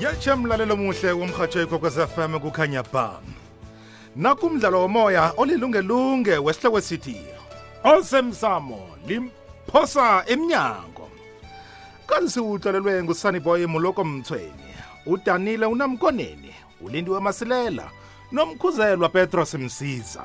yetshe mlalelo omuhle womrhatsho ikhokwez fm kukhanya ba nakumdlalo womoya olilungelunge wesihloko esithi osemsamo limphosa emnyango kanti siwutlalelwe ngusaniboy muloko mthweni udanile unamkoneni ulindiwe masilela nomkhuzelwa petros msiza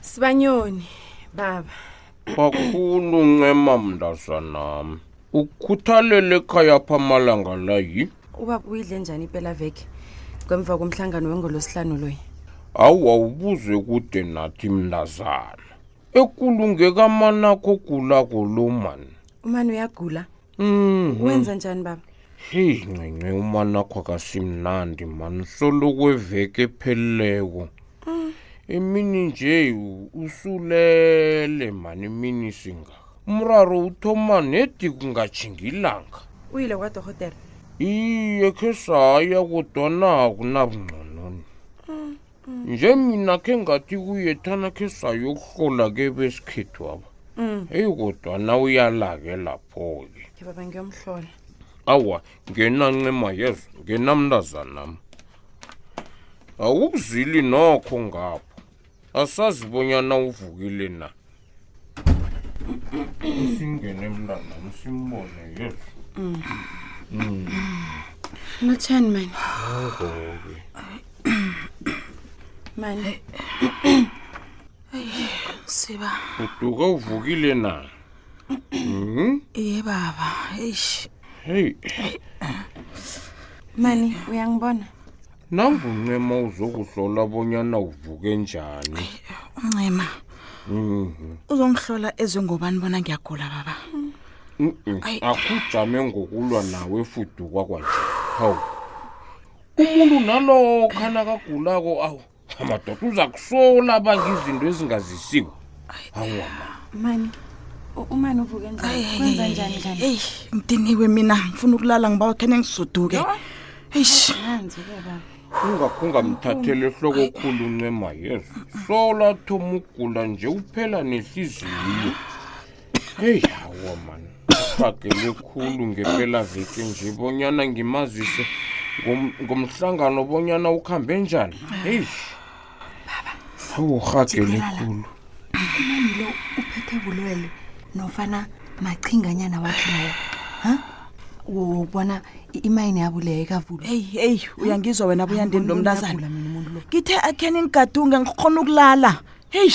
sibanyoni baba kakhulu ncema mntazanami ukhuthalele ekhaya pha amalanga la yi ubaba uyidle njani impela veke kwemva komhlangano wengolosihlanu loyi awu awubuze kude nathi mntazana ekulungekamanakho gulako lo mani umane uyagula Mm. wenza njani baba heyi ncinci umanakho akasimnandi mani soloko eveke epheleleko imini nje u- usulele mani imini singaka umraro uthoma nedi kungatjhingi ilanga uyile kwadorhotela iye khe saya kodwana akunabungcononi mm. nje mina khe ngathi kuye thana khe sayokuhlola ke besikhethu aba mm. eyi kodwa na uyalake lapho-ke baba ngiyomhlola awa ngenancema yezo ngenamntazanam awukuzili nokho ngapho asazi bonyana uvukile na singene mntanam simbone yes unotheni mani ngoke mani siba uduka uvukile na Mhm. ye baba eish heyi mani uyangibona nanguncema uzokuhlola bonyana uvuke njani uncema Mhm. uzongihlola ezwe ngobani bona ngiyagula baba Mm-mm. Ayi. akujame ngokulwa nawe fudukwa kwanje hawu umuntu nalokha nakagulako awu amadoda uza kusola abanga izinto ezingazisiwe hawu mani u- umani uvuke njani kwenza njani kanti eyi ngidiniwe mina ngifuna ukulala ngiba khene ngisuduke eish ungakhungamthathela ehloko khulu ncema yesu sowulathoma ugula nje uphela nehliziyo heyi hawa mani uqagele khulu ngempela veke nje bonyana ngimazise ngom- ngomhlangano bonyana ukuhambe njani heyi baba awurhagele khulu umani lo uphethe bulwele nofana machinganyana wakhe lawo ha wokubona i- imayini yabo leyo ikavulwa eyi eyi uyangizwa wena buyandini lo mntazana ngithe akheni ngigadunge ngikhona ukulala heyi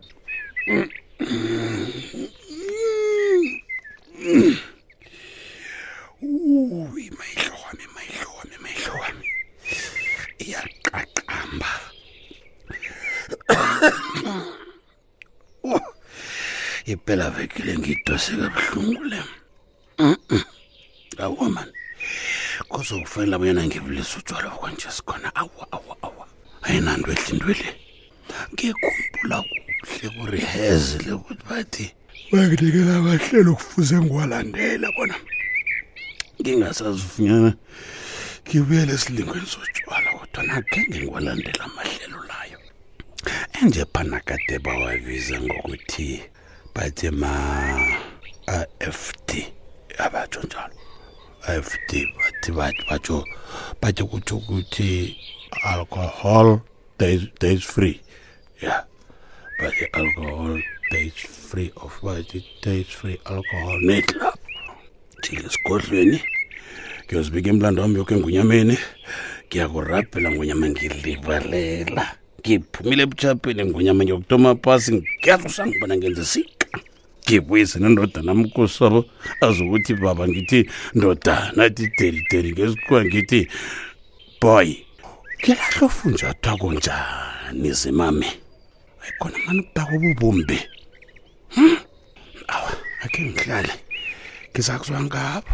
uyi mayihlo wami mayihlo wami mayihlo wami iyaqaqamba ipelavekile ngidose kabuhlungu le awa mani kuzokufanele abonyana ngibulisa utshwala bokwanje sikhona awa awa awa ayinanto ehle into le ngikhumbula kuhle kurihezile ukuthi bathi banginikela amahlelo kufuze ngiwalandela bona ngingasazifunyana ngibuyele esilingweni sotshwala kodwa nakhenge ngiwalandela amahlelo layo enje phana kade bawabiza ngokuthi bathi ma-afd abatsho njalo afd bathi bathi batsho bathi kutsho ukuthi alcohol days, days free yeah bathi alcohol days free of bathi days free alcohol netlab thile esigodlweni ngiyozibika emlando wami yoke ngunyameni ngiyakurabhela ngunyama ngilibalela ngiphumile ebuchapeni ngonyama ngiyokutoma phasi ngiyeza usangibona ngenze sika ngibuyise nendoda namkosabo azokuthi baba ngithi ndoda nathi delideli ngesikhuwa ngithi boy ngilahla ofunjathwa kunjani zimame ayikhona mani ukudaka ububumbi hmm? awa akhe ngihlale ngizakuzwa ngabo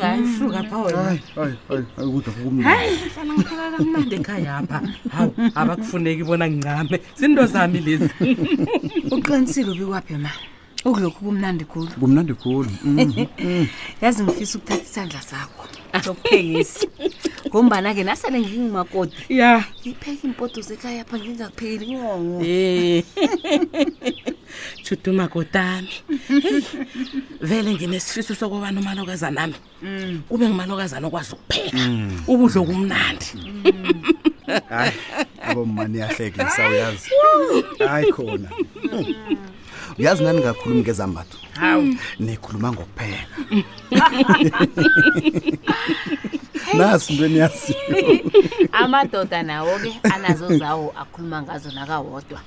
hayi suka pha wena hayi hayi hayi hayi ukudla kumnandi hayi mfana ngiphaka kamnandi ekhaya apha hawu abakufuneki bona ngincame zinto zami lezi uqinisile ubikwaphi ma ukulokhu kumnandi khulu kumnandi khulu Mhm. yazi ngifisa ukuthatha isandla sakho sokuphekisa ngombana-ke nasele ngingumakoti ya ngipheka iimpoto zekhaya pha ngingapheli ngongo Eh. juduma kotami heyi vele nginesifiso sokobana umalokazanami Mm. kube ngumalokazana okwazi ukupheka Mm. ukudla okumnandi hayi abomma niyahlekisa uyazi hayi khona uyazi nani ngakhulumi ngezambatho Hawu. nikhuluma ngokupheka nasi into eniyaziyo amadoda nawo-ke anazo zawo akhuluma ngazo nakawodwa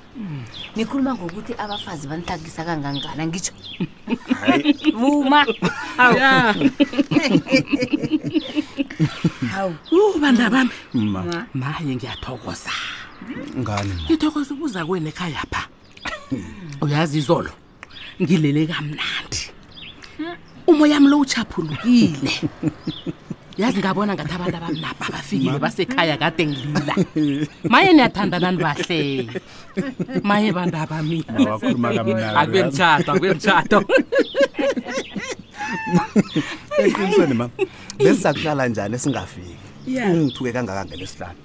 nikhuluma ngokuthi abafazi banithagisa kangangana ngitsho vuma bandla bami maye ngiyathokoza ngani ngithokoza ubuza kwenu ekhaya pha uyazi izolo ngilele kamnandi umoya wami lo uchaphulukile yazi ngabona ngathi abantu abamnapha bafikile basekhaya kade ngilila maye niyathandanani bahle maye bantu abamina wakhuluma kamnandi akube mtshato akube mtshato eqinisweni ma besizakuhlala njani singafiki Yeah. ungithuke kangaka ngelesihlanu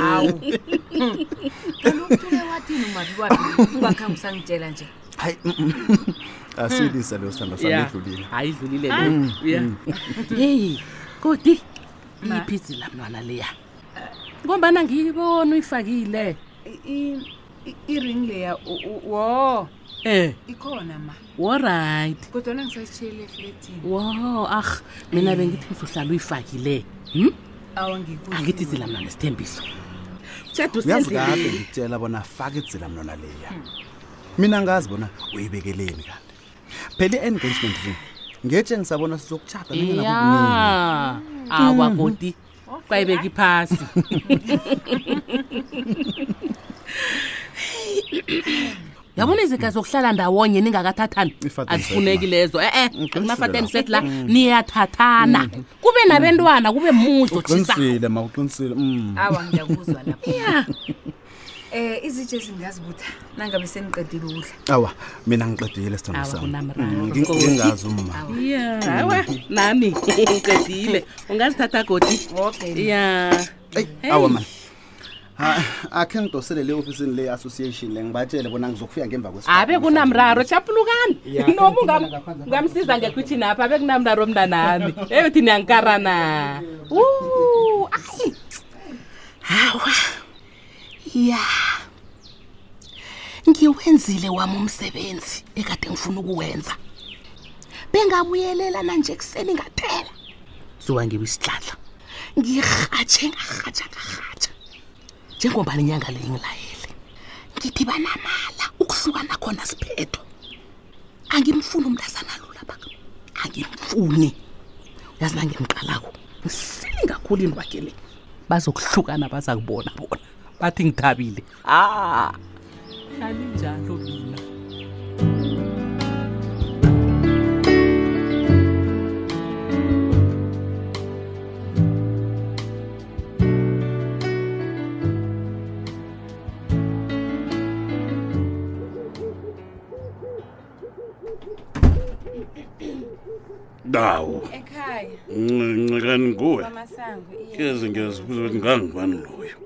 hawu kanti ukuthule wathini umabi kwakhe ungakhambi usangitshela nje hayi mm, mm. asilisa leyo sithando sami Yeah. edlulile hayi idlulile le Mm, Yeah. mm. heyi kodi iphi izila mntwana leya ngombana ngiyibona uyifakile i-ring leya wo Eh, ikhona ma alright. kodwana ngisasitshiyele efletini Wow, ah, mina bengithi uzohlala uyifakile. Hm? awa ngikuhle Angithi zila mna nesithembiso. Tjhada uyazi kade usendleleni. ngitshela bona faka idzila mlona leya mina ngazi bona uyibekeleni kanti phela i-engagement ring ngetshe ngisabona sizokutshada nanyana kukunini. Ya. Awa koti kwayibeka iphasi yabona iziga zokuhlala ndawonye ningakathathani Ifateni azifuneki set lezo e-e akunafateni set la niyathathana kube nabentwana kube muzi otshisa uqinisile ma uqinisile mm. awa ngiyakuzwa lapho Eh izitshe zingazibutha nangabe seniqedile ukudla. awa mina ngiqedile sithando Awa, sami kunamraro, Mm, ngi- Gogi. ngingazi umma ya hawa nami ngiqedile ungazithatha godi Okay. ya Hey. awa mani Ha, akhe ngidosele le ofisini le association le ngibatshele bona ngizokufika ngemva kwesikhathi. abe kunamraro chapulukani Ya, noma ngaphandle ungam- ngaphandle. ungamsiza ngekhwitshini apha abe kunamraro mntanami eyothi niyangikarana hawa ya ngiwenzile wami umsebenzi ekade ngifuna ukuwenza bengabuyelela nanje kuseni ngaphela suka ngibe isihlahla ngirhatshe ngarhatsha ngarhatsha njengombani inyanga le ingilayele ngithi banamala ukuhlukana khona siphetho angimfuni umntazana lo lapha angimfuni yazi nangimqalako ngisili ngakhulu into wakhe le bazokuhlukana baza kubona bona bathi ngithabile a alinjalo mina dawo ekhaya ncikani nguwe kwamasango iye keze ngiyazibuza ukuthi ngangubani loyo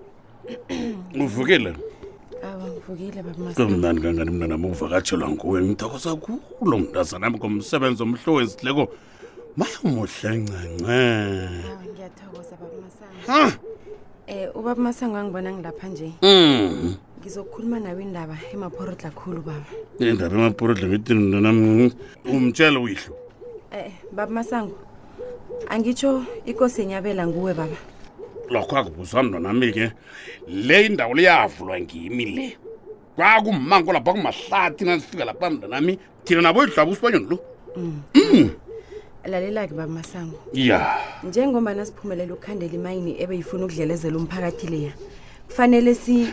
uvukile awa ngivukile baba masango kumnani kangani mntanami uvakatshelwa nguwe ngithokoza kulo mntazanami ngomsebenzi omhlo wezidleko mamuhle ncence ngiyathokoza baba masango ha eh ubaba masango angibona ngilapha nje mm ngizokhuluma nawe indaba emaphorodla khulu baba indaba emaphorodla ngidini mntanam umtshela uyihlo eh baba masango angitsho ikosi enyabela nguwe baba lokho akubuzwa mntwanami ke le indawo leyavulwa ngimi le kwakummango lapha kumahlathi ngasifika lapha mntanami thina nabo idlaba usibanyoni lo Mm. lalela-ke bamasango ya njengombana siphumelele ukukhandela imayini ebeyifuna ukudlelezela umphakathi leya kufanele si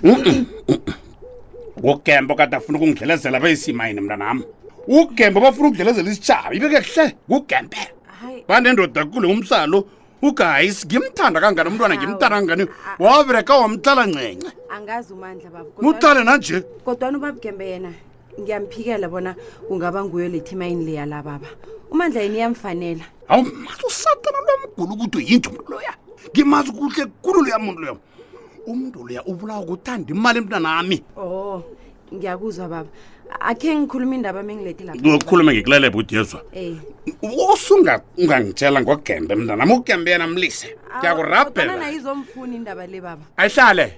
ngugembo kade afuna ukungidlelezela beyisimanyini mntanami ugembo bafuna ukudlelezela isitshaba ibekekuhle ngugembe hayi banendoda kule umsalo ugayisi ngimthanda kangani umntwana ngimthanda kangani wabereka wamhlala ncenye angazi umandla baba kodwana- muhlale nanje kodwana ubabugembe yena ngiyamphikela bona kungaba nguyo le thimayini leya la baba umandla yini iyamfanela awumazi usatana lomgulu ukuthi uyinje umuntu loya ngimazi kuhle kulu loya muntu loya umuntu loya ubulawa ukuthanda imali emntanami o oh, ngiyakuzwa baba akhe ngikhuluma indaba mengilethi lapha ngokukhuluma ngikulalele bhuti yezwa eh. usunga ungangitshela ngogembe mntanami ugembe yena mlise ngiyakurabhela ayizomfuni indaba le baba ayihlale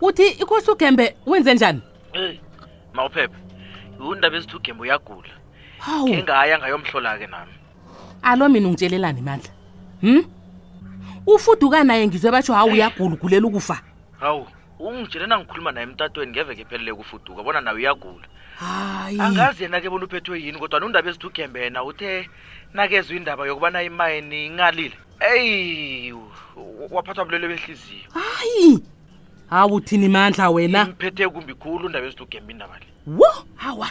uthi ikhosi ugembe wenze njani eyi mawuphephe undaba ezithi ugembe uyagula hawu engaya ngayomhlola-ke nami alo mina ungitshelelani mandla hm ufuduka naye ngizwe batsho hawu uyagula ugulela ukufa hawu ungitshele nangikhuluma naye emtatweni ngeveke ephelele kufuduka bona naye uyagula hayi angazi yena ke bona uphethwe yini kodwa nondaba ezithi ugembe yena uthe nakezwa indaba yokubana imayini ingalile eyi waphathwa bulwele behliziyo hayi hawu uthini mandla wena imphethe kumbi khulu undaba ezilugembe indaba le wo hawa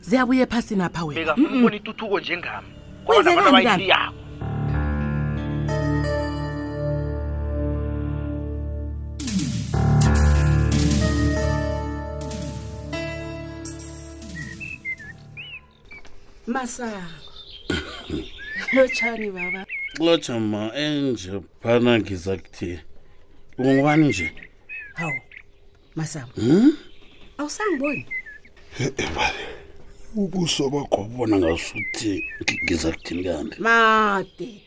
ziyabuya ephasini apha wena bekafuna Mm-mm. ubona ituthuko njengami Kwenzekani Kwabona abantu kanti? abayiliyako. masango lotshani baba lotsha ma enje phana ngiza kuthini ungubani nje hawu masango hmm? awusangiboni ebale ubuso bakho bona ngasuthi ngiza kuthini kanti made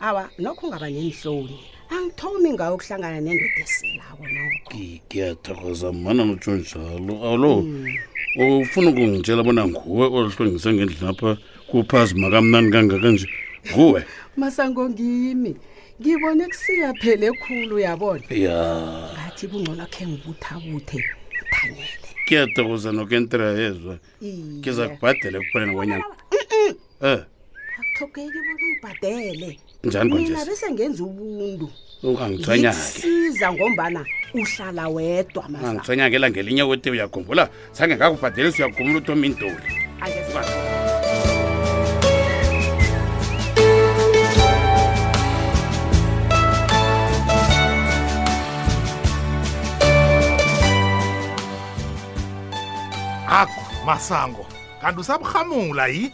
awa nokho ungaba neenhloni angithomi ngawo ukuhlangana nendoda esilako noko ngiyathokoza mana notsho njalo alo ufuna ukungitshela bona nguwe olihlwengise ngendlini apha kuphazima kamnani kangaka nje nguwe masango ngimi ngibone kusiyaphele khulu uyabona ya ngathi kungcono khe ngibuthabuthe thanyele kuyathokoza nokentra yezwa ngiza kubhadela ekupheleni kwenyanga um akuthogeki bona ungibhadele njani mina kwanjesi bese ngenza ubuntu ungangithwenyake ngikusiza ngombana uhlala wedwa masa ungangithwenyake elangelinye kwete uyakhumbula zange ngakubhadelisa uyakhumbula uthoma indoli aku masango kanti usaburhamula yi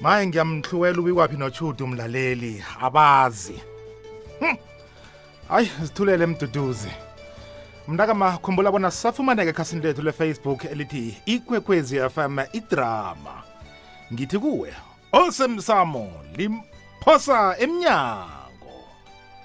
maye ngiyamhluwela ubikwaphi notshudu mlaleli abazi hm. hayi zithulele mduduzi mntakama khumbula bona safumaneke ekhasini lethu lefacebook elithi ikwekwezi fm idrama ngithi kuwe osemsamo limphosa emnyango